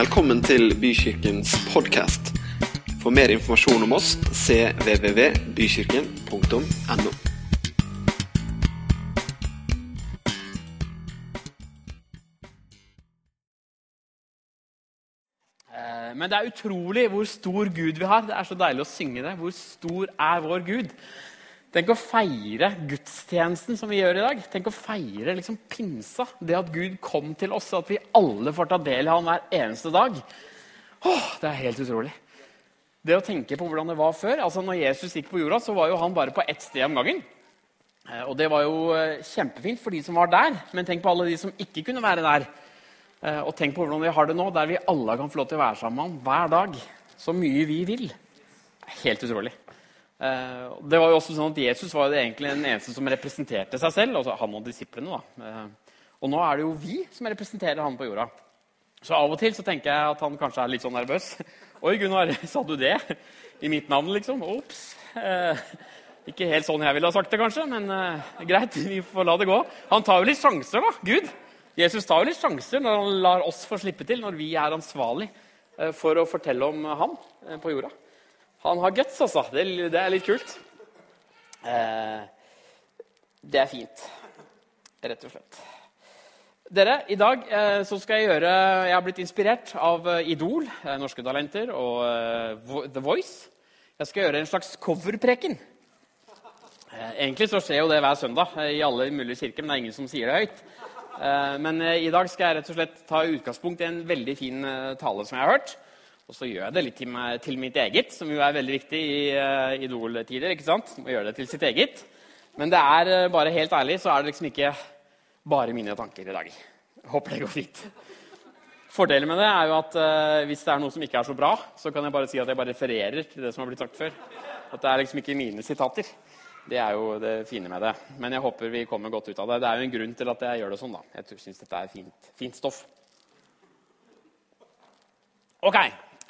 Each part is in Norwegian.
Velkommen til Bykirkens podkast. For mer informasjon om oss cvvvbykirken.no. Eh, Men det er utrolig hvor stor Gud vi har. Det er så deilig å synge det. Hvor stor er vår Gud? Tenk å feire gudstjenesten som vi gjør i dag. Tenk å feire liksom pinsa. Det at Gud kom til oss, og at vi alle får ta del i han hver eneste dag. Åh, det er helt utrolig. Det å tenke på hvordan det var før. altså når Jesus gikk på jorda, så var jo han bare på ett sted om gangen. Eh, Og det var jo eh, kjempefint for de som var der, men tenk på alle de som ikke kunne være der. Eh, Og tenk på hvordan vi har det nå, der vi alle kan få lov til å være sammen med ham hver dag. Så mye vi vil. Helt utrolig. Eh, Det var jo også sånn at Jesus var egentlig den eneste som representerte seg selv. altså Han og disiplene. da. Eh, Og nå er det jo vi som representerer han på jorda. Så av og til så tenker jeg at han kanskje er litt sånn nervøs. Oi, Gunnar, sa du det? I mitt navn, liksom? Ops. Eh, ikke helt sånn jeg ville ha sagt det, kanskje, men eh, greit. Vi får la det gå. Han tar jo litt sjanser, da. Gud. Jesus tar jo litt sjanser når han lar oss få slippe til, når vi er ansvarlig for å fortelle om ham på jorda. Han har guts, altså. Det, det er litt kult. Eh, det er fint, rett og slett. Dere, I dag eh, så skal jeg gjøre Jeg har blitt inspirert av eh, Idol, eh, Norske Talenter og eh, The Voice. Jeg skal gjøre en slags coverpreken. Eh, egentlig så skjer jo det hver søndag eh, i alle mulige kirker, men det er ingen som sier det høyt. Men i dag skal jeg rett og slett ta utgangspunkt i en veldig fin tale som jeg har hørt. Og så gjør jeg det litt til, meg, til mitt eget, som jo er veldig viktig i uh, Idol-tider. ikke sant? Må gjøre det til sitt eget. Men det er uh, bare helt ærlig, så er det liksom ikke bare mine tanker i dag. Håper det går fint. Fordelen med det er jo at uh, hvis det er noe som ikke er så bra, så kan jeg bare si at jeg bare refererer til det som har blitt sagt før. At det er liksom ikke mine sitater. Det er jo det fine med det. Men jeg håper vi kommer godt ut av det. Det er jo en grunn til at jeg gjør det sånn. da. Jeg syns dette er fint, fint stoff. Ok,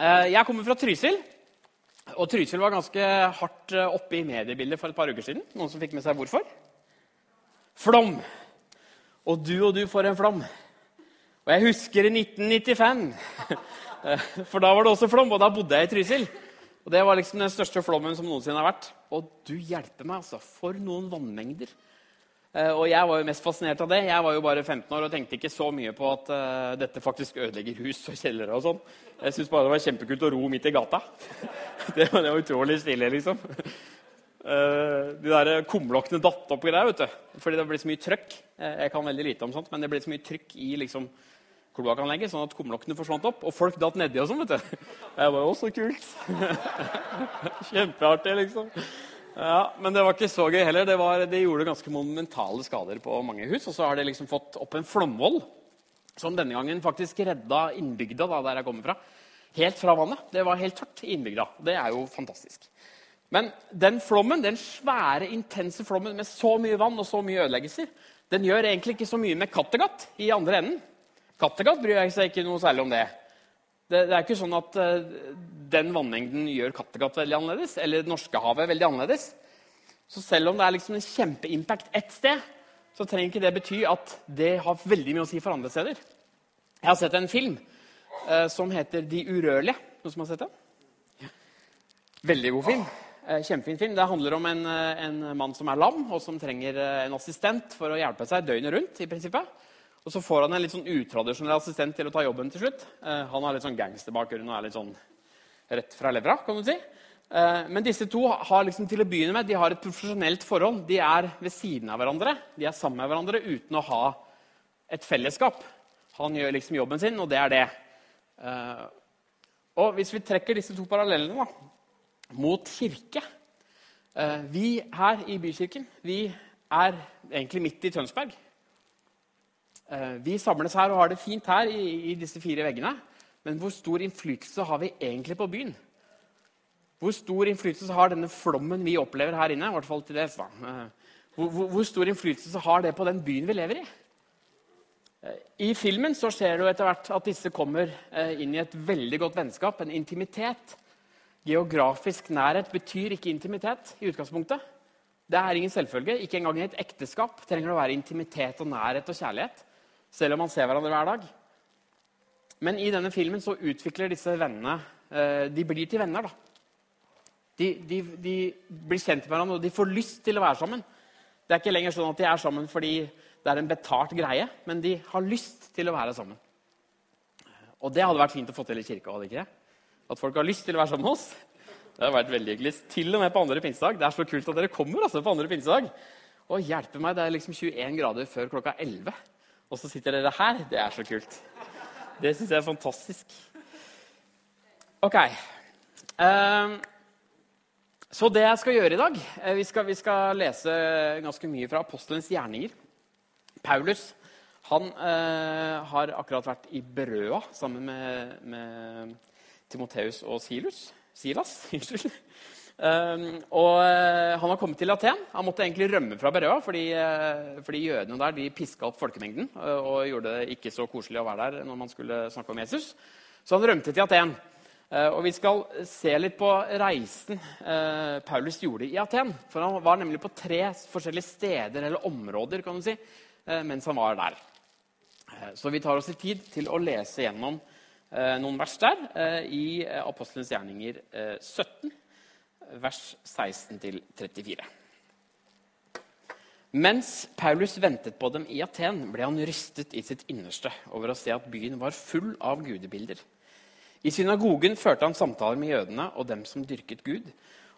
Jeg kommer fra Trysil. Og Trysil var ganske hardt eh, oppe i mediebildet for et par uker siden. Noen som fikk med seg hvorfor? Flom. Og du og du får en flom. Og jeg husker i 1995. Eh, For da var det også flom, og da bodde jeg i Trysil. Og Det var liksom den største flommen som noensinne har vært. Og du hjelper meg, altså. For noen vannmengder. Eh, Og jeg var jo mest fascinert av det. Jeg var jo bare 15 år og tenkte ikke så mye på at uh, dette faktisk ødelegger hus og kjellere og sånn. Jeg syntes bare det var kjempekult å ro midt i gata. Det var, det utrolig stille, liksom. Uh, de der kumlokkene datt opp i der, vet du. Fordi det ble så mye trøkk. Jeg kan veldig lite om sånt, men det ble så mye trykk i liksom kloakkanlegget, sånn at kumlokkene forsvant opp. Og folk datt nedi og sånn, vet du. Jeg var jo så kult. Kjempeartig, liksom. Ja, Men det var ikke så gøy heller. Det, var, det gjorde ganske monumentale skader på mange hus. Og så har det liksom fått opp en flomvoll, som denne gangen faktisk redda innbygda da, der jeg kommer fra. Helt fra vannet. Det var helt tørt i innbygda. Det er jo fantastisk. Men den flommen, den svære, intense flommen med så mye vann og så mye ødeleggelser, den gjør egentlig ikke så mye med Kattegat i andre enden. Kattegat bryr jeg seg ikke noe særlig om det. Det, det er ikke sånn at eh, den vannmengden gjør Kattegat veldig annerledes, eller Norskehavet veldig annerledes. Så selv om det er liksom en kjempeimpact ett sted, så trenger ikke det bety at det har veldig mye å si for andre steder. Jeg har sett en film eh, som heter De urørlige. Noen som har sett den? Veldig god film. Eh, Kjempefin film. Det handler om en, eh, en mann som er lam, og som trenger eh, en assistent for å hjelpe seg døgnet rundt. i prinsippet. Og så får han en litt sånn utradisjonell assistent til å ta jobben til slutt. Eh, han har litt sånn gangsterbakgrunn og er litt sånn rett fra levra, kan du si. Eh, men disse to har liksom til å begynne med, de har et profesjonelt forhold. De er ved siden av hverandre, de er sammen med hverandre uten å ha et fellesskap. Han gjør liksom jobben sin, og det er det. Eh, og hvis vi trekker disse to parallellene da, mot kirke Vi her i Bykirken vi er egentlig midt i Tønsberg. Eh, Vi samles her og har det fint her i, disse fire veggene. Men hvor stor innflytelse har vi egentlig på byen? Hvor stor innflytelse har denne flommen vi opplever her inne? i hvert fall til dels da. Eh, Hvor, hvor, hvor stor innflytelse har det på den byen vi lever i? Eh, I filmen så ser du etter hvert at disse kommer inn i et veldig godt vennskap, en intimitet. Geografisk nærhet betyr ikke intimitet i utgangspunktet. Det er ingen selvfølge. Ikke engang i et ekteskap trenger det å være intimitet og nærhet og kjærlighet. Selv om man ser hverandre hver dag. Men i denne filmen så utvikler disse vennene eh, De blir til venner. da. De, de, de, blir kjent med hverandre, og de får lyst til å være sammen. Det er ikke lenger sånn at de er sammen fordi det er en betalt greie, men de har lyst til å være sammen. Og det hadde vært fint å få til i kirka. hadde ikke det? At folk har lyst til å være sammen med oss. Det hadde vært veldig hyggelig. Til og med på andre pinsedag. Det er så kult at dere kommer altså, på andre pinsedag. Og hjelpe meg, det er liksom 21 grader før klokka 11. Og så sitter dere her. Det er så kult. Det syns jeg er fantastisk. OK. Um, så det jeg skal gjøre i dag eh, vi skal, vi skal, lese ganske mye fra apostelens gjerninger. Paulus han eh, har akkurat vært i Berøa sammen med, med Timoteus og Silus. Silas. Unnskyld. Um, og uh, Han har kommet til Aten. Han måtte egentlig rømme fra Berøa fordi, uh, fordi jødene der de piska opp folkemengden uh, og gjorde det ikke så koselig å være der når man skulle snakke om Jesus. Så han rømte til Aten. og Vi skal se litt på reisen Paulus gjorde i Aten. For Han var nemlig på tre forskjellige steder eller områder kan du si, mens han var der. så vi tar oss litt tid til å lese gjennom noen vers der i Apostelens gjerninger 17 vers 16-34. Mens Paulus ventet på dem i Aten, ble han rystet i sitt innerste over å se at byen var full av gudebilder. I synagogen førte han samtaler med jødene og dem som dyrket Gud.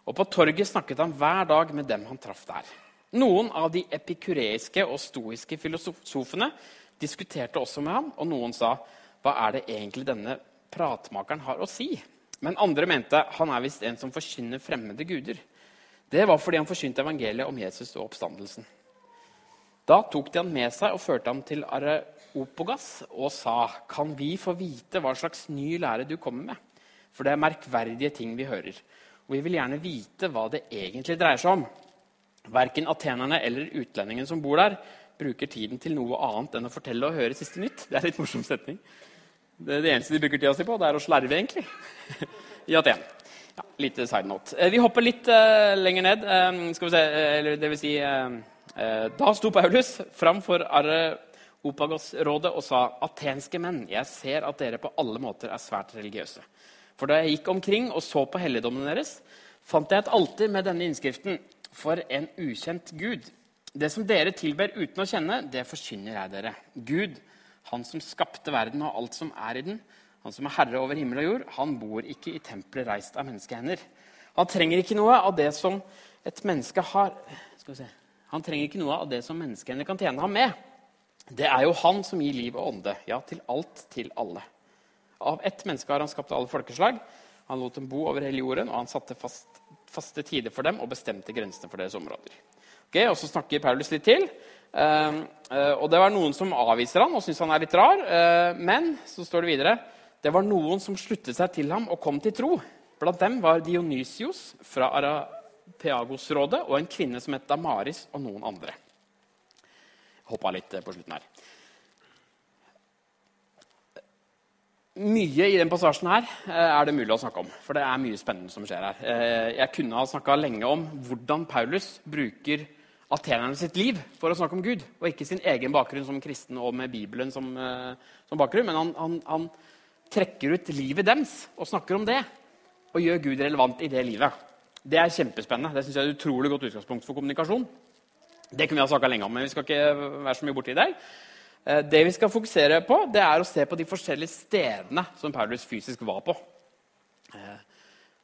Og på torget snakket han hver dag med dem han traff der. Noen av de epikureiske og stoiske filosofene diskuterte også med ham, og noen sa, 'Hva er det egentlig denne pratmakeren har å si?' Men andre mente han er visst en som forkynner fremmede guder. Det var fordi han forkynte evangeliet om Jesus og oppstandelsen. Da tok de han med seg og førte ham til Areopogas og sa.: Kan vi få vite hva slags ny lære du kommer med? For det er merkverdige ting vi hører. Og vi vil gjerne vite hva det egentlig dreier seg om. Verken atenerne eller utlendingen som bor der, bruker tiden til noe annet enn å fortelle og høre siste nytt. Det er litt morsom setning. Det, det eneste de bruker tida si på, det er å slerve, egentlig. I Aten. Ja, lite side note. Eh, vi hopper litt uh, lenger ned. Um, skal vi se, eller det vil si uh, uh, Da sto Paulus fram for Areopagos-rådet og sa atenske menn, jeg ser at dere på alle måter er svært religiøse. For da jeg gikk omkring og så på helligdommene deres, fant jeg et alter med denne innskriften for en ukjent gud. Det som dere tilber uten å kjenne, det forkynner jeg dere. Gud, han som skapte verden og alt som er i den, han som er herre over himmel og jord, han bor ikke i tempelet reist av menneskehender. Han trenger ikke noe av det som et menneske har Skal vi se. Han trenger ikke noe av det som menneskehender kan tjene ham med. Det er jo han som gir liv og ånde, ja, til alt, til alle. Av ett menneske har han skapt alle folkeslag. Han lot dem bo over hele jorden, og han satte fast, faste tider for dem og bestemte grensene for deres områder. Okay, og Så snakker Paulus litt til. Ehm, eh, og det var noen som avviser han og syns han er litt rar. Eh, men så står det videre det var noen som sluttet seg til ham og kom til tro. Blant dem var Dionysios fra Arapeagos-rådet og en kvinne som het Damaris, og noen andre. Hoppa litt eh, på slutten her. Mye i den passasjen her er det mulig å snakke om. For det er mye spennende som skjer her. Jeg kunne ha snakka lenge om hvordan Paulus bruker atenerne sitt liv for å snakke om Gud, og ikke sin egen bakgrunn som kristen og med Bibelen som, uh, som bakgrunn. Men han, han, han, trekker ut livet deres og snakker om det, og gjør Gud relevant i det livet. Det er kjempespennende. Det synes jeg er et utrolig godt utgangspunkt for kommunikasjon. Det kunne vi ha snakka lenge om, men vi skal ikke være så mye borti det. Uh, det vi skal fokusere på, det er å se på de forskjellige stedene som Paulus fysisk var på. Uh,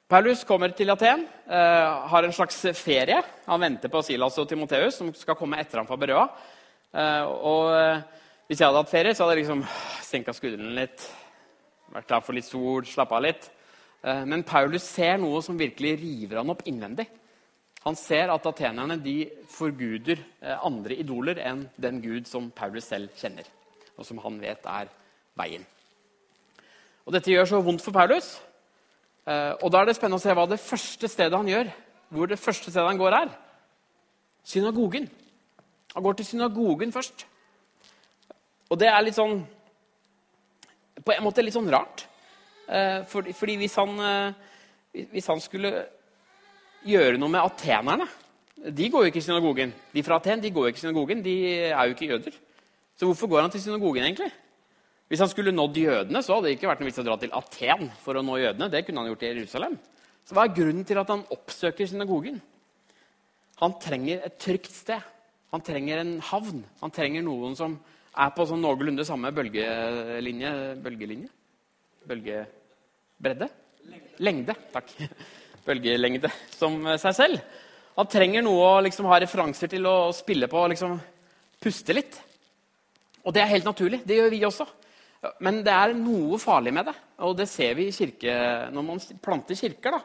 Paulus kommer til Aten, eh, har en slags ferie. Han venter på Silas og Timoteus, som skal komme etter ham fra Berøa. Eh, og eh, hvis jeg hadde hatt ferie, så hadde jeg liksom senka skuldrene litt. Vært klar for litt sol, slappa av litt. Men Paulus ser noe som virkelig river han opp innvendig. Han ser at atenerne de forguder andre idoler enn den gud som Paulus selv kjenner, og som han vet er veien. Og Dette gjør så vondt for Paulus og Da er det spennende å se hva det første stedet han gjør. Hvor det første stedet han går, er. Synagogen. Han går til synagogen først. Og det er litt sånn På en måte litt sånn rart. Eh, fordi hvis, han, eh, hvis han skulle gjøre noe med atenerne De går jo ikke i synagogen. De fra Aten de går jo ikke i synagogen. De er jo ikke jøder. Så hvorfor går han til synagogen, egentlig? Hvis han skulle nådd jødene, så hadde det ikke vært noe vits å dra til Aten for å nå jødene. Det kunne han gjort i Jerusalem. Så hva er grunnen til at han oppsøker synagogen? Han trenger et trygt sted. Han trenger en havn. Han trenger noen som er på sånn noenlunde samme bølgelinje Bølgelinje? Bølgebredde? Lengde. Takk. Bølgelengde som seg selv. Han trenger noe å liksom ha referanser til å spille på og liksom puste litt. Og det er helt naturlig. Det gjør vi også. Men det er noe farlig med det. Og det ser vi i kirke, når man planter kirker. da,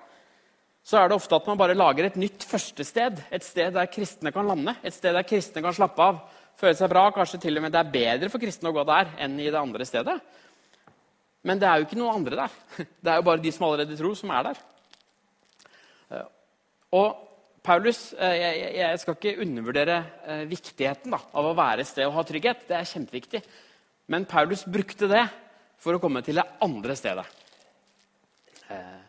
Så er det ofte at man bare lager et nytt førstested. Et sted der kristne kan lande. Et sted der kristne kan slappe av, føle seg bra. Kanskje til og med det er bedre for kristne å gå der enn i det andre stedet. Men det er jo ikke noen andre der. Det er jo bare de som allerede tror, som er der. Og Paulus, eh, jeg skal ikke undervurdere eh, viktigheten da, av å være et sted og ha trygghet. Det er kjempeviktig. Men Paulus brukte det for å komme til det andre stedet. Eh,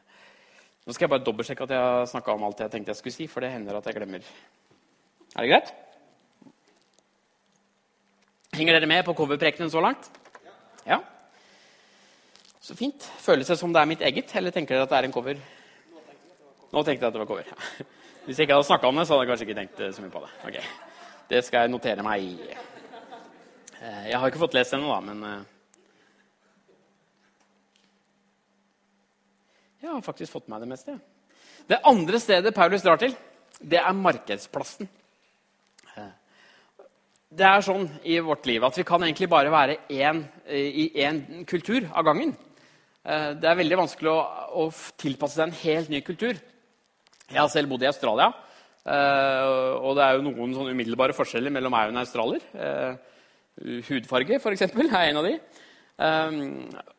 nå skal jeg bare dobbeltsjekke at jeg har snakka om alt jeg tenkte jeg skulle si. for det hender at jeg glemmer. Er det greit? Henger dere med på coverprekenen så langt? Ja. Så fint. Føles det som det er mitt eget, eller tenker dere at det er en cover? Nå tenkte jeg at det var cover. Hvis jeg ikke hadde snakka om det, så hadde jeg kanskje ikke tenkt så mye på det. Okay. Det skal jeg notere meg i. Eh, jeg har ikke fått lest ennå, da, men eh, Jeg har faktisk fått med det meste. Ja. Det andre stedet Paulus drar til, det er markedsplassen. Eh, det er sånn i vårt liv at vi kan egentlig bare være én, i én kultur av gangen. Det er veldig vanskelig å, å, tilpasse seg en helt ny kultur. Jeg har selv bodd i Australia, og det er jo noen sånn umiddelbare forskjeller mellom meg og en australier. Hudfarge, f.eks., er en av de. Um,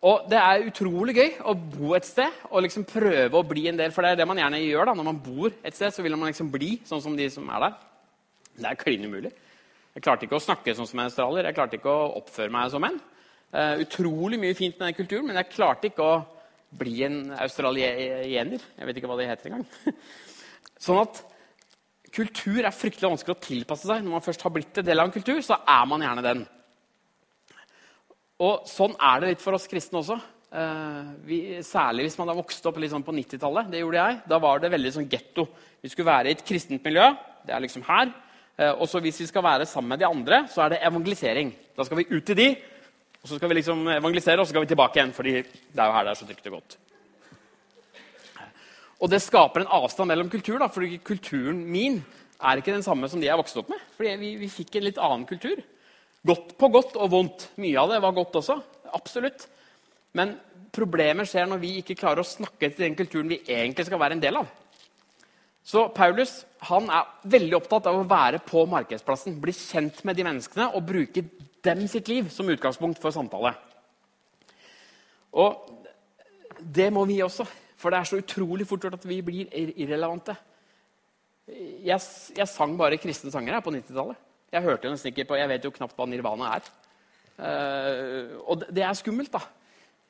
og det er utrolig gøy å bo et sted og liksom prøve å bli en del. For det er det man gjerne gjør da, når man bor et sted. så vil man liksom bli sånn som de som er der. Det er klin umulig. Jeg klarte ikke å snakke sånn som en australier. Jeg klarte ikke å oppføre meg som en. Uh, utrolig mye fint med den kulturen, men jeg klarte ikke å bli en australiener. Jeg vet ikke hva det heter engang. sånn at kultur er fryktelig vanskelig å tilpasse seg. Når man først har blitt en del av en kultur, så er man gjerne den. Og Sånn er det litt for oss kristne også. Eh, vi, særlig hvis man har vokst opp liksom på 90-tallet. Det gjorde jeg. Da var det veldig sånn getto. Vi skulle være i et kristent miljø. Det er liksom her. Eh, og så hvis vi skal være sammen med de andre, så er det evangelisering. Da skal vi ut til de, og så skal vi liksom evangelisere, og så skal vi tilbake igjen. fordi det er jo her det er så trygt og godt. Og det skaper en avstand mellom kultur, da, fordi kulturen min er ikke den samme som de jeg vokste opp med. Fordi vi, vi fikk en litt annen kultur. Godt på godt og vondt. Mye av det var godt også. Absolutt. Men problemet skjer når vi ikke klarer å snakke til den kulturen vi egentlig skal være en del av. Så Paulus han er veldig opptatt av å være på markedsplassen, bli kjent med de menneskene og bruke dem sitt liv som utgangspunkt for samtale. Og det må vi også. For det er så utrolig fort gjort at vi blir irrelevante. Jeg, jeg sang bare kristne sanger her på 90-tallet. Jeg hørte nesten ikke på, jeg vet jo knapt hva nirvana er. Uh, og det, er skummelt, da.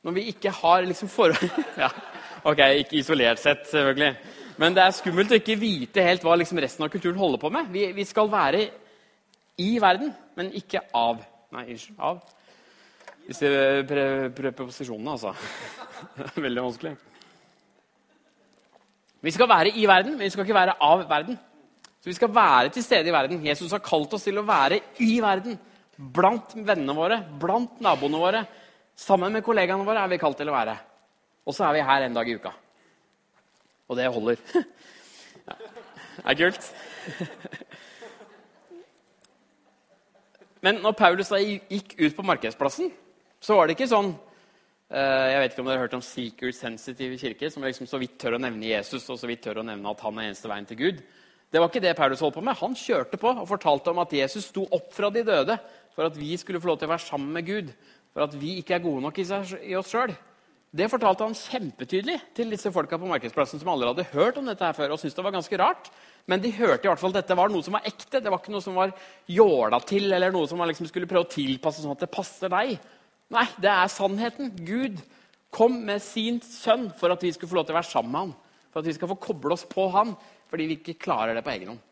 Når vi ikke har liksom forhold ja, Ok, ikke isolert sett, selvfølgelig. Men det er skummelt å ikke vite helt hva liksom resten av kulturen holder på med. Vi, vi skal være i verden, men ikke av. Nei, unnskyld. Av. Disse pre preposisjonene, altså. Veldig vanskelig. Vi skal være i verden, men vi skal ikke være av verden. Så Vi skal være til stede i verden. Jesus har kalt oss til å være i verden. Blant vennene våre, blant naboene våre, sammen med kollegaene våre er vi kalt til å være. Og så er vi her en dag i uka. Og det holder. Det er kult. Men når Paulus da gikk ut på markedsplassen, så var det ikke sånn jeg vet ikke om dere har hørt om seeker sensitive kirker, som liksom så vidt tør å nevne Jesus og så vidt tør å nevne at han er eneste veien til Gud. Det var ikke det Paulus holdt på med. Han kjørte på og fortalte om at Jesus sto opp fra de døde for at vi skulle få lov til å være sammen med Gud, for at vi ikke er gode nok i, oss sjøl. Det fortalte han kjempetydelig til disse folka på markedsplassen som allerede hadde hørt om dette her før og syntes det var ganske rart. Men de hørte i hvert fall at dette var noe som var ekte. Det var ikke noe som var jåla til, eller noe som man liksom skulle prøve å tilpasse sånn at det passer deg. Nei, det er sannheten. Gud kom med sin sønn for at vi skulle få lov til å være sammen med han. For at vi skal få koble oss på han, fordi vi ikke klarer det på egen hånd.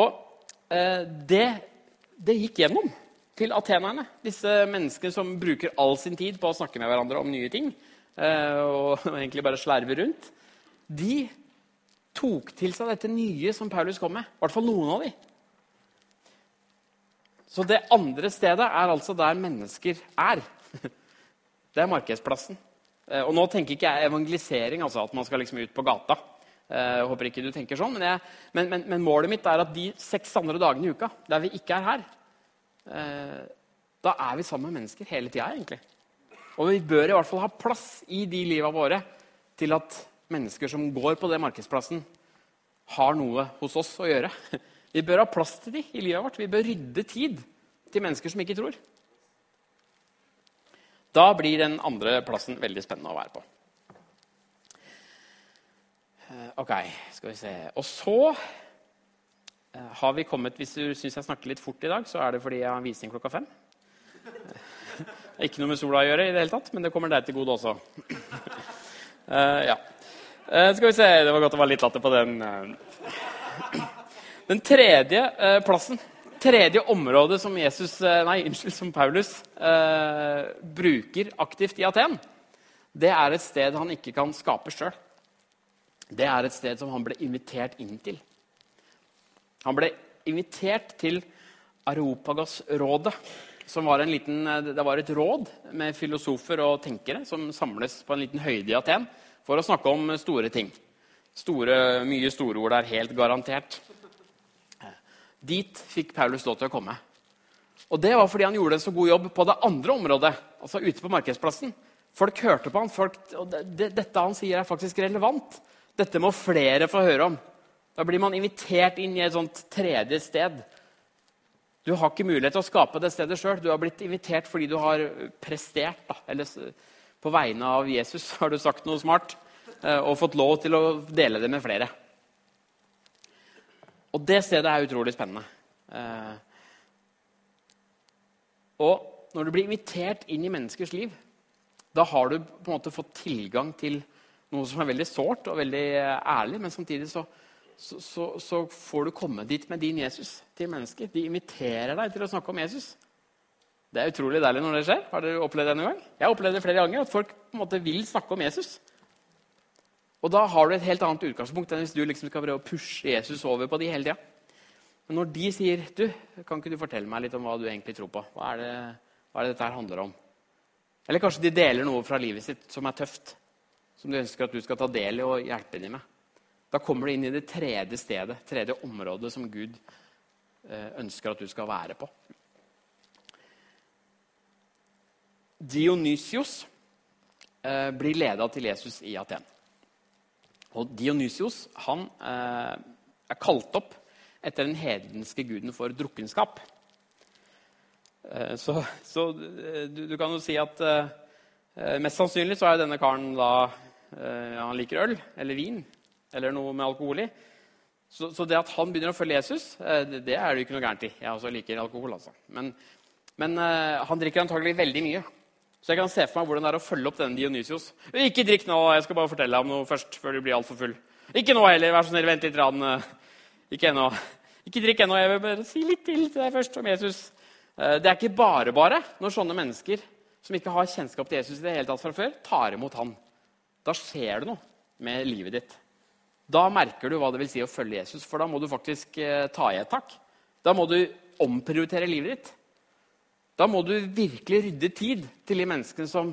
Og eh, det, det, gikk gjennom. til atenerne. Disse menneskene som bruker all sin tid på å snakke med hverandre om nye ting. eh, Og egentlig bare slerve rundt. De tok til seg dette nye som Paulus kom med. I hvert fall noen av dem. Så det andre stedet er altså der mennesker er. Det er markedsplassen. Eh, Og nå tenker ikke jeg evangelisering, altså at man skal liksom ut på gata. Eh, Jeg håper ikke du tenker sånn, men, jeg, men, men, men målet mitt er at de seks andre dagene i uka der vi ikke er her, eh, da er vi sammen med mennesker hele tida, egentlig. Og vi bør i hvert fall ha plass i de liva våre til at mennesker som går på den markedsplassen, har noe hos oss å gjøre. Vi bør ha plass til dem i livet vårt. Vi bør rydde tid til mennesker som ikke tror. Da blir den andre plassen veldig spennende å være på. Eh, Ok, skal vi se. Og så eh, har vi kommet Hvis du syns jeg snakker litt fort i dag, så er det fordi jeg har visning klokka fem. Det er ikke noe med sola å gjøre, i det hele tatt, men det kommer deg til gode også. Eh, ja. Skal vi se Det var godt det var litt latter på den. Den tredje eh, plassen, tredje området som Jesus, eh, nei, unnskyld, som Paulus eh, bruker aktivt i Aten, det er et sted han ikke kan skape sjøl. Det er et sted som han ble invitert inn til. Han ble invitert til Aropagos-rådet, som var, en liten, eh, det var et råd med filosofer og tenkere som samles på en liten høyde i Aten for å snakke om store ting. Store, mye store ord der, helt garantert. Dit fikk Paulus lov til å komme. Og Det var fordi han gjorde en så god jobb på det andre området, altså ute på markedsplassen. Folk hørte på han, folk, og det, det, Dette han sier, er faktisk relevant. Dette må flere få høre om. Da blir man invitert inn i et sånt tredje sted. Du har ikke mulighet til å skape det stedet sjøl. Du har blitt invitert fordi du har prestert. Da. Eller på vegne av Jesus har du sagt noe smart eh, og fått lov til å dele det med flere. Og det stedet er utrolig spennende. Eh, Og når du blir invitert inn i menneskers liv, da har du på en måte fått tilgang til noe som er veldig sårt og veldig eh, ærlig, men samtidig så, så, så, så får du komme dit med din Jesus til mennesker. De inviterer deg til å snakke om Jesus. Det er utrolig deilig når det skjer. Har dere opplevd det en gang? Jeg har opplevd det flere ganger, at folk på en måte vil snakke om Jesus. Og da har du et helt annet utgangspunkt enn hvis du liksom skal prøve å pushe Jesus over på de hele tida. Men når de sier du, kan ikke du fortelle meg litt om hva du egentlig tror på? Hva er det, hva er det dette her handler om? Eller kanskje de deler noe fra livet sitt som er tøft, som de ønsker at du skal ta del i og hjelpe dem med. Da kommer du inn i det tredje stedet, tredje området som Gud eh, ønsker at du skal være på. Dionysios eh, blir leda til Jesus i Aten. Og Dionysios han eh, er kalt opp etter den hedenske guden for drukkenskap. Eh, så, så eh, du, du kan jo si at eh, mest sannsynlig så er denne karen da eh, Han liker øl eller vin eller noe med alkohol i. Så, så det at han begynner å følge Jesus, eh, det, det er det jo ikke noe gærent i. Jeg også liker alkohol, altså. Men, men han drikker antagelig veldig mye. Så jeg kan se for meg hvordan det er å følge opp denne Dionysios. Ikke drikk nå, jeg skal bare fortelle deg om noe først, før du blir alt for full. Ikke nå heller, vær så snill, vent litt. Rann. Ikke ennå. Ikke drikk ennå, jeg vil bare si litt til til deg først om Jesus. Eh, Det er ikke bare bare når sånne mennesker som ikke har kjennskap til Jesus i det hele tatt fra før, tar imot han. Da skjer det noe med livet ditt. Da merker du hva det vil si å følge Jesus, for da må du faktisk eh, ta i et tak. Da må du omprioritere livet ditt. Da må du virkelig rydde tid til de menneskene som,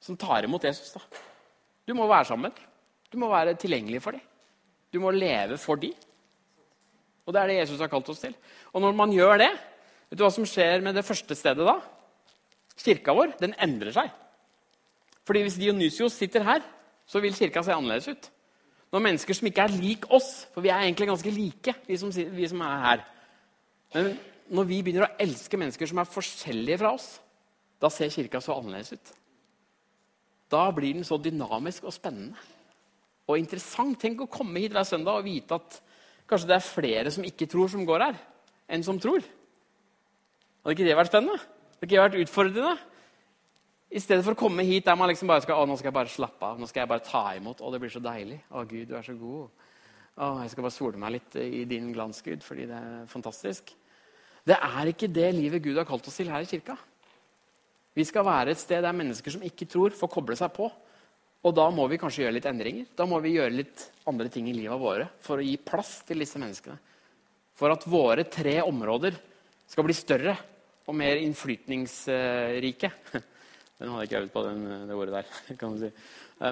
som tar imot Jesus. Da. Du må være sammen. Du må være tilgjengelig for dem. Du må leve for dem. Og det er det Jesus har kalt oss til. Og når man gjør det, vet du hva som skjer med det første stedet da? Kirka vår den endrer seg. Fordi hvis Dionysios sitter her, så vil kirka se annerledes ut. Når mennesker som ikke er lik oss, for vi er egentlig ganske like, vi som, vi som er her Men når vi begynner å elske mennesker som er forskjellige fra oss, da ser kirka så annerledes ut. Da blir den så dynamisk og spennende og interessant. Tenk å komme hit hver søndag og vite at kanskje det er flere som ikke tror, som går her, enn som tror. Hadde ikke det vært spennende? Hadde ikke det vært utfordrende? I stedet for å komme hit der man liksom bare skal å, nå skal jeg bare slappe av, nå skal jeg bare ta imot. Å, det blir så deilig. Å, Gud, du er så god. Å, jeg skal bare sole meg litt i din glans, Gud, fordi det er fantastisk. Det er ikke det livet Gud har kalt oss til her i kirka. Vi skal være et sted der mennesker som ikke tror, får koble seg på. Og da må vi kanskje gjøre litt endringer. Da må vi gjøre litt andre ting i livet våre for å gi plass til disse menneskene. For at våre tre områder skal bli større og mer innflytningsrike. Den hadde jeg ikke øvd på, den, det ordet der. kan du si.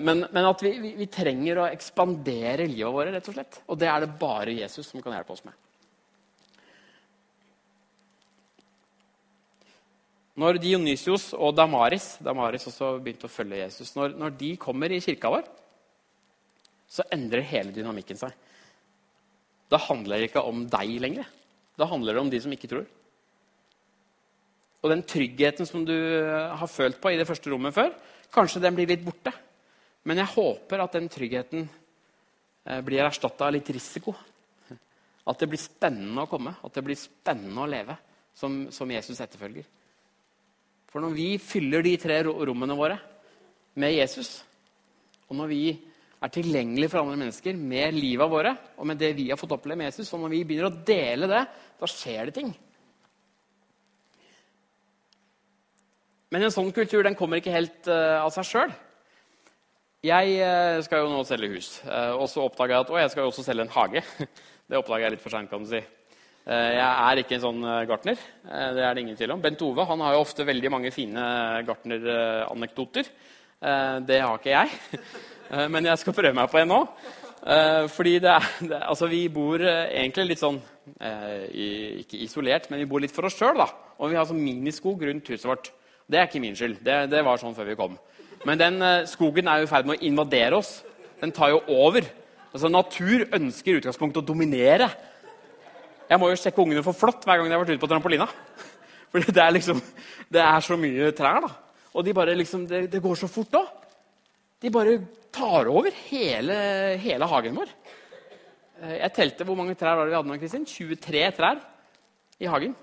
Men, men at vi, vi, vi, trenger å ekspandere livet vårt, rett og slett. Og det er det bare Jesus som kan hjelpe oss med. Når Dionysios og Damaris Damaris også begynte å følge Jesus, når, når de kommer i kirka vår, så endrer hele dynamikken seg. Da handler det ikke om deg lenger. Da handler det om de som ikke tror. Og den tryggheten som du har følt på i det første rommet før, kanskje den blir litt borte. Men jeg håper at den tryggheten eh, blir erstatta av litt risiko. At det blir spennende å komme, at det blir spennende å leve som, som Jesus etterfølger. For når vi fyller de tre rommene våre med Jesus, og når vi er tilgjengelige for andre mennesker med livet våre og med det vi har fått oppleve med Jesus, og når vi begynner å dele det, da skjer det ting. Men en sånn kultur den kommer ikke helt uh, av seg sjøl. Jeg uh, skal jo nå selge hus, uh, og så oppdaga jeg at å, jeg skal jo også selge en hage. det oppdaga jeg litt for seint, kan du si. Eh, jeg er ikke en sånn eh, gartner. Eh, det er det ingen tvil om. Bent Ove han har jo ofte veldig mange fine gartneranekdoter. Det har ikke jeg. Men jeg skal prøve meg på en nå. Fordi det er, det, altså vi bor egentlig litt sånn Ikke isolert, men vi bor litt for oss sjøl. Og vi har sånn miniskog rundt huset vårt. Det er ikke min skyld. Det, det var sånn før vi kom. Men den skogen er i ferd med å invadere oss. Den tar jo over. Altså Natur ønsker i utgangspunktet å dominere. Jeg må jo sjekke ungene for flått hver gang de har vært ute på trampolina. For det er liksom, det er så mye trær, da. Og de bare liksom, det, det går så fort òg. De bare tar over hele, hele, hagen vår. Eh, jeg telte hvor mange trær var det vi hadde nå, Kristin. 23 trær i hagen.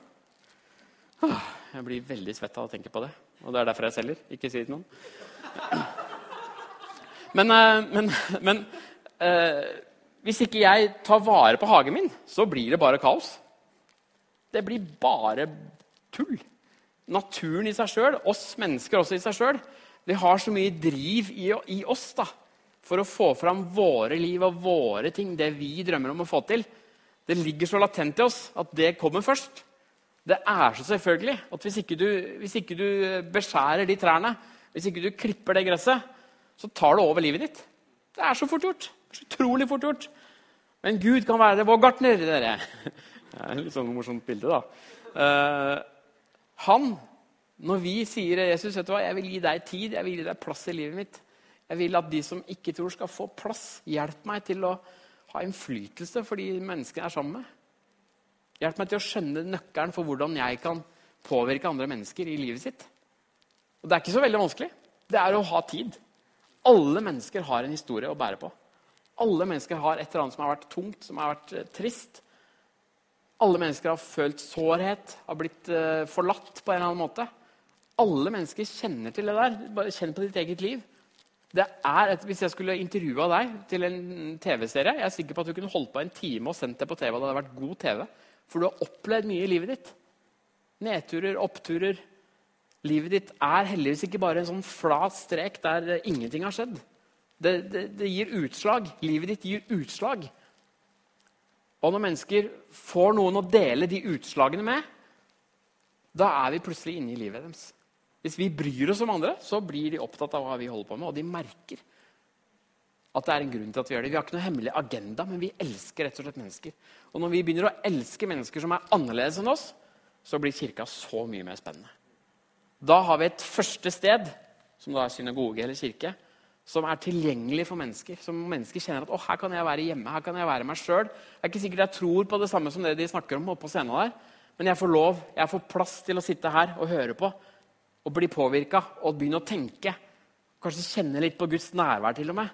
Jeg blir veldig svett av å tenke på det. Og det er derfor jeg selger. Ikke si det til noen. Men, eh, men, men eh, hvis ikke jeg tar vare på hagen min, så blir det bare kaos. Det blir bare tull. Naturen i seg sjøl, oss mennesker også i seg sjøl, vi har så mye driv i, i, oss da, for å få fram våre liv og våre ting, det vi drømmer om å få til. Det ligger så latent i oss at det kommer først. Det er så selvfølgelig at hvis ikke du, hvis ikke du beskjærer de trærne, hvis ikke du klipper det gresset, så tar det over livet ditt. Det er så fort gjort. Så utrolig fort gjort. Men Gud kan være vår gartner, dere. Det er litt sånn morsomt bilde, da. Uh, han, når vi sier Jesus, vet du hva, jeg vil gi deg tid, jeg vil gi deg plass i livet mitt Jeg vil at de som ikke tror, skal få plass. Hjelp meg til å ha innflytelse for de menneskene jeg er sammen med. Hjelp meg til å skjønne nøkkelen for hvordan jeg kan påvirke andre mennesker i livet sitt. Og Det er ikke så veldig vanskelig. Det er å ha tid. Alle mennesker har en historie å bære på. Alle mennesker har et eller annet som har vært tungt, som har vært eh, trist. Alle mennesker har følt sårhet, har blitt uh, forlatt på en eller annen måte. Alle mennesker kjenner til det der. Bare kjenn på ditt eget liv. Et, hvis jeg skulle intervjua deg til en TV-serie Jeg er sikker på at du kunne holdt på en time og sendt det på TV. og det hadde vært god TV, For du har opplevd mye i livet ditt. Nedturer, oppturer. Livet ditt er heldigvis ikke bare en sånn flat strek der ingenting har skjedd. Det, det, det, gir utslag. Livet ditt gir utslag. Og når mennesker får noen å dele de utslagene med, da er vi plutselig inne i livet deres. Hvis vi bryr oss om andre, så blir de opptatt av hva vi holder på med, og de merker at det er en grunn til at vi gjør det. Vi har ikke noe hemmelig agenda, men vi elsker rett og slett mennesker. Og når vi begynner å elske mennesker som er annerledes enn oss, så blir kirka så mye mer spennende. Da har vi et første sted, som da er synagoge eller kirke, som er tilgjengelig for mennesker. Som mennesker kjenner at å, her kan jeg være hjemme, her kan jeg være meg sjøl. Det er ikke sikkert jeg tror på det samme som det de snakker om oppe på scenen der, men jeg får lov, jeg får plass til å sitte her og høre på og bli påvirka og begynne å tenke. Kanskje kjenne litt på Guds nærvær til og med.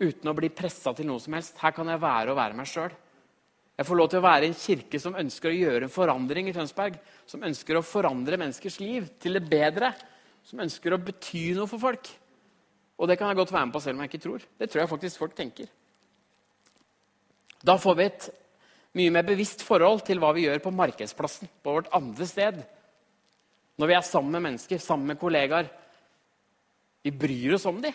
Uten å bli pressa til noe som helst. Her kan jeg være og være meg sjøl. Jeg får lov til å være i en kirke som ønsker å gjøre en forandring i Tønsberg. Som ønsker å forandre menneskers liv til det bedre. Som ønsker å bety noe for folk. Og det kan jeg godt være med på selv om jeg ikke tror. Det tror jeg faktisk folk tenker. Da får vi et Mye mer bevisst forhold til hva vi gjør på markedsplassen, på vårt andre sted. Når vi er sammen med mennesker, sammen med kollegaer. Vi bryr oss om dem.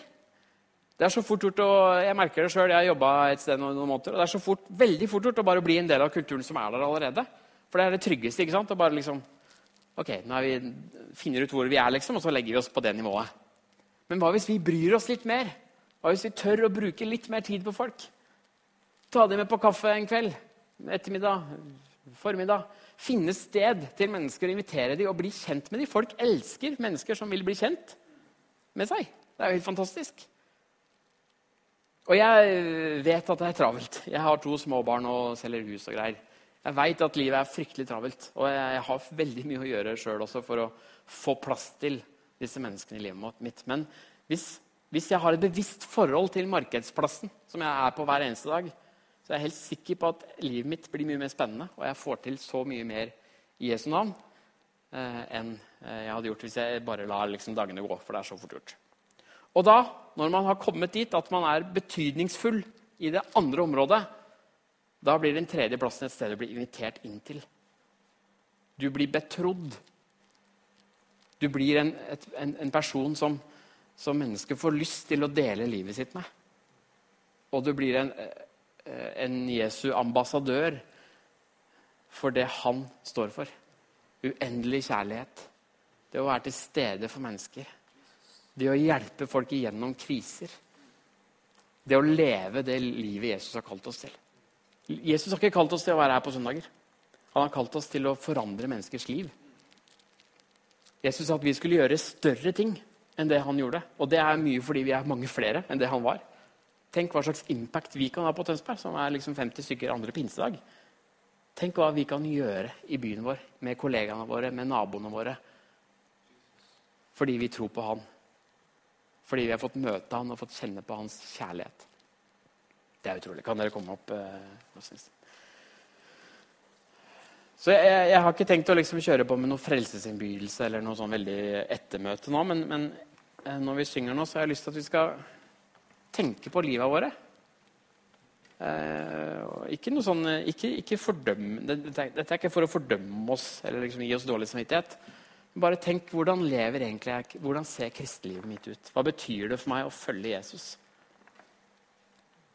Det er så fort gjort å, Jeg merker det sjøl. Jeg har jobba et sted noen, måneder. og Det er så fort, veldig fort gjort å bare bli en del av kulturen som er der allerede. For det er det tryggeste. ikke sant? Å bare liksom, ok, nå vi, finner ut hvor vi er, liksom, og så legger vi oss på det nivået. Men hva hvis vi bryr oss litt mer? Hva hvis vi tør å bruke litt mer tid på folk? Ta dem med på kaffe en kveld, ettermiddag, formiddag. Finne sted til mennesker og invitere dem og bli kjent med dem. Folk elsker mennesker som vil bli kjent med seg. Det er jo helt fantastisk. Og jeg vet at det er travelt. Jeg har to små barn og selger hus og greier. Jeg veit at livet er fryktelig travelt, og jeg har veldig mye å gjøre sjøl også for å få plass til disse menneskene i livet mitt. Men hvis, hvis, jeg har et bevisst forhold til markedsplassen, som jeg er på hver eneste dag, så er jeg helt sikker på at livet mitt blir mye mer spennende, og jeg får til så mye mer i Jesu navn eh, enn eh, jeg hadde gjort hvis jeg bare lar liksom, dagene gå. For det er så fort gjort. Og da, når man har kommet dit at man er betydningsfull i det andre området, da blir den tredje plassen et sted du blir invitert inn til. Du blir betrodd. Du blir en, et, en, en person som, som mennesket får lyst til å dele livet sitt med. Og du blir en, en Jesu ambassadør for det han står for. Uendelig kjærlighet. Det å være til stede for mennesker. Det å hjelpe folk igjennom kriser. Det å leve det livet Jesus har kalt oss til. Jesus har ikke kalt oss til å være her på søndager. Han har kalt oss til å forandre menneskers liv. Jesus sa at vi skulle gjøre større ting enn det han gjorde. Og det er mye fordi vi er mange flere enn det han var. Tenk hva slags impact vi kan ha på Tønsberg, som er liksom 50 stykker andre pinsedag. Tenk hva vi kan gjøre i byen vår med kollegaene våre, med naboene våre. Fordi vi tror på han fordi vi har fått møte han og fått kjenne på hans kjærlighet. Det er utrolig. Kan dere komme opp? Eh, så jeg, jeg, har ikke tenkt å liksom kjøre på med noe frelsesinnbydelse eller noe sånn veldig ettermøte nå, men, men, eh, når vi synger nå, så har jeg lyst til at vi skal tenke på livet våre. Eh, ikke noe sånn, ikke, ikke fordømme, dette, dette, er ikke for å fordømme oss eller liksom gi oss dårlig samvittighet. Bare tenk hvordan lever egentlig jeg, hvordan ser kristelivet mitt ut? Hva betyr det for meg å følge Jesus?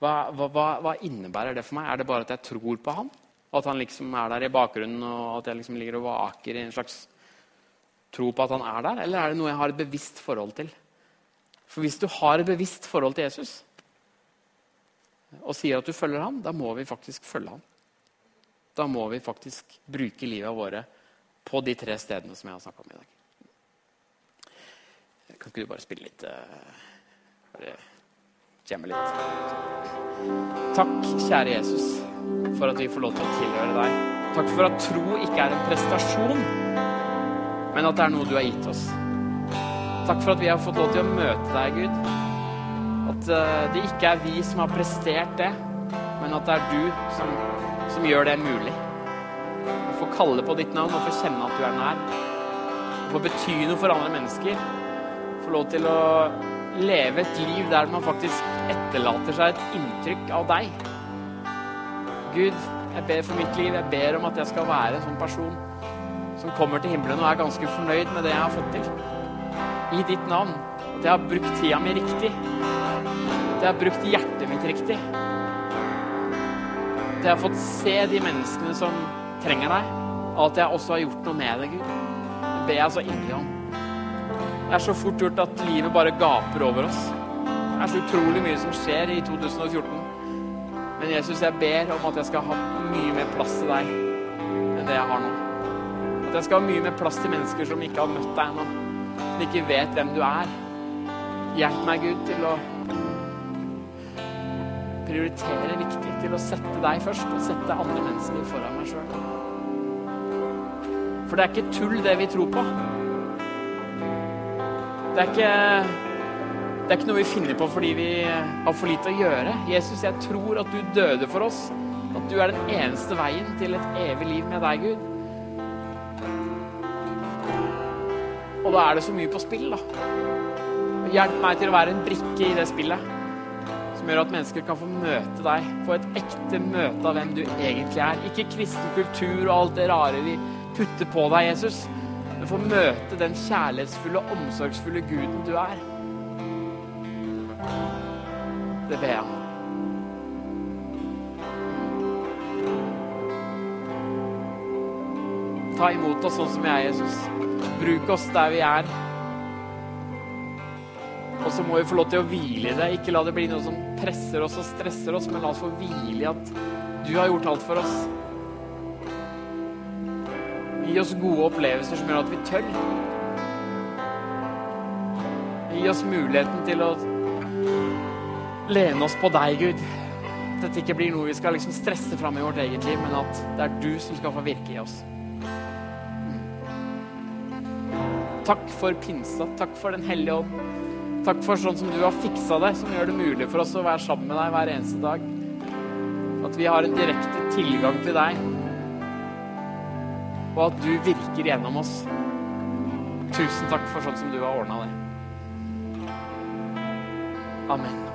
Hva, hva, hva, innebærer det for meg? Er det bare at jeg tror på han? At han liksom er der i bakgrunnen, og at jeg liksom ligger og vaker i en slags tro på at han er der? Eller er det noe jeg har et bevisst forhold til? For hvis du har et bevisst forhold til Jesus og sier at du følger ham, da må vi faktisk følge ham. Da må vi faktisk bruke livet våre på de tre stedene som jeg har snakka om i dag. Kan ikke du bare spille litt Bare eh, jamme litt? Takk, kjære Jesus, for at vi får lov til å tilhøre deg. Takk for at tro ikke er en prestasjon, men at det er noe du har gitt oss. Takk for at vi har fått lov til å møte deg, Gud. At eh, det ikke er vi som har prestert det, men at det er du som, som gjør det mulig Å få kalle på ditt navn og få kjenne at du er nær. Få bety noe for andre mennesker. Få lov til å leve et liv der man faktisk etterlater seg et inntrykk av deg. Gud, jeg ber for mitt liv. Jeg ber om at jeg skal være en sånn person som kommer til himmelen og er ganske fornøyd med det jeg har fått til. I ditt navn. At jeg har brukt tida mi riktig. At jeg har brukt hjertet mitt riktig. At jeg har fått se de menneskene som trenger deg, og at jeg også har gjort noe med det, Gud. Det ber jeg så inderlig om. Det er så fort gjort at livet bare gaper over oss. Det er så utrolig mye som skjer i 2014. Men Jesus, jeg ber om at jeg skal ha mye mer plass til deg enn det jeg har nå. At jeg skal ha mye mer plass til mennesker som ikke har møtt deg ennå. Som ikke vet hvem du er. Hjelp meg, Gud, til å prioritere viktig, til å sette deg først og sette andre mennesker foran meg sjøl. For det er ikke tull, det vi tror på. Det er ikke, det er ikke noe vi finner på fordi vi har for lite å gjøre. Jesus, jeg tror at du døde for oss. At du er den eneste veien til et evig liv med deg, Gud. Og da er det så mye på spill, da. Hjelp meg til å være en brikke i det spillet som gjør at mennesker kan få møte deg, få et ekte møte av hvem du egentlig er. Ikke kristen kultur og alt det rare vi putter på deg, Jesus, men få møte den kjærlighetsfulle og omsorgsfulle guden du er. Jeg om. Ta imot oss sånn som jeg er, Jesus. Bruk oss der vi er. Og så må vi få lov til å hvile i det. Ikke la det bli noe som presser oss og stresser oss, men la oss få hvile i at du har gjort alt for oss. Gi oss gode opplevelser som gjør at vi tør. Gi oss muligheten til å lene oss på deg, Gud. At dette ikke blir noe vi skal liksom stresse fram i vårt eget liv, men at det er du som skal få virke i oss. Takk for pinsa. Takk for Den hellige ånd. Takk for sånn som du har fiksa det, som gjør det mulig for oss å være sammen med deg hver eneste dag. At vi har en direkte tilgang til deg, og at du virker gjennom oss. Tusen takk for sånn som du har ordna det. Amen.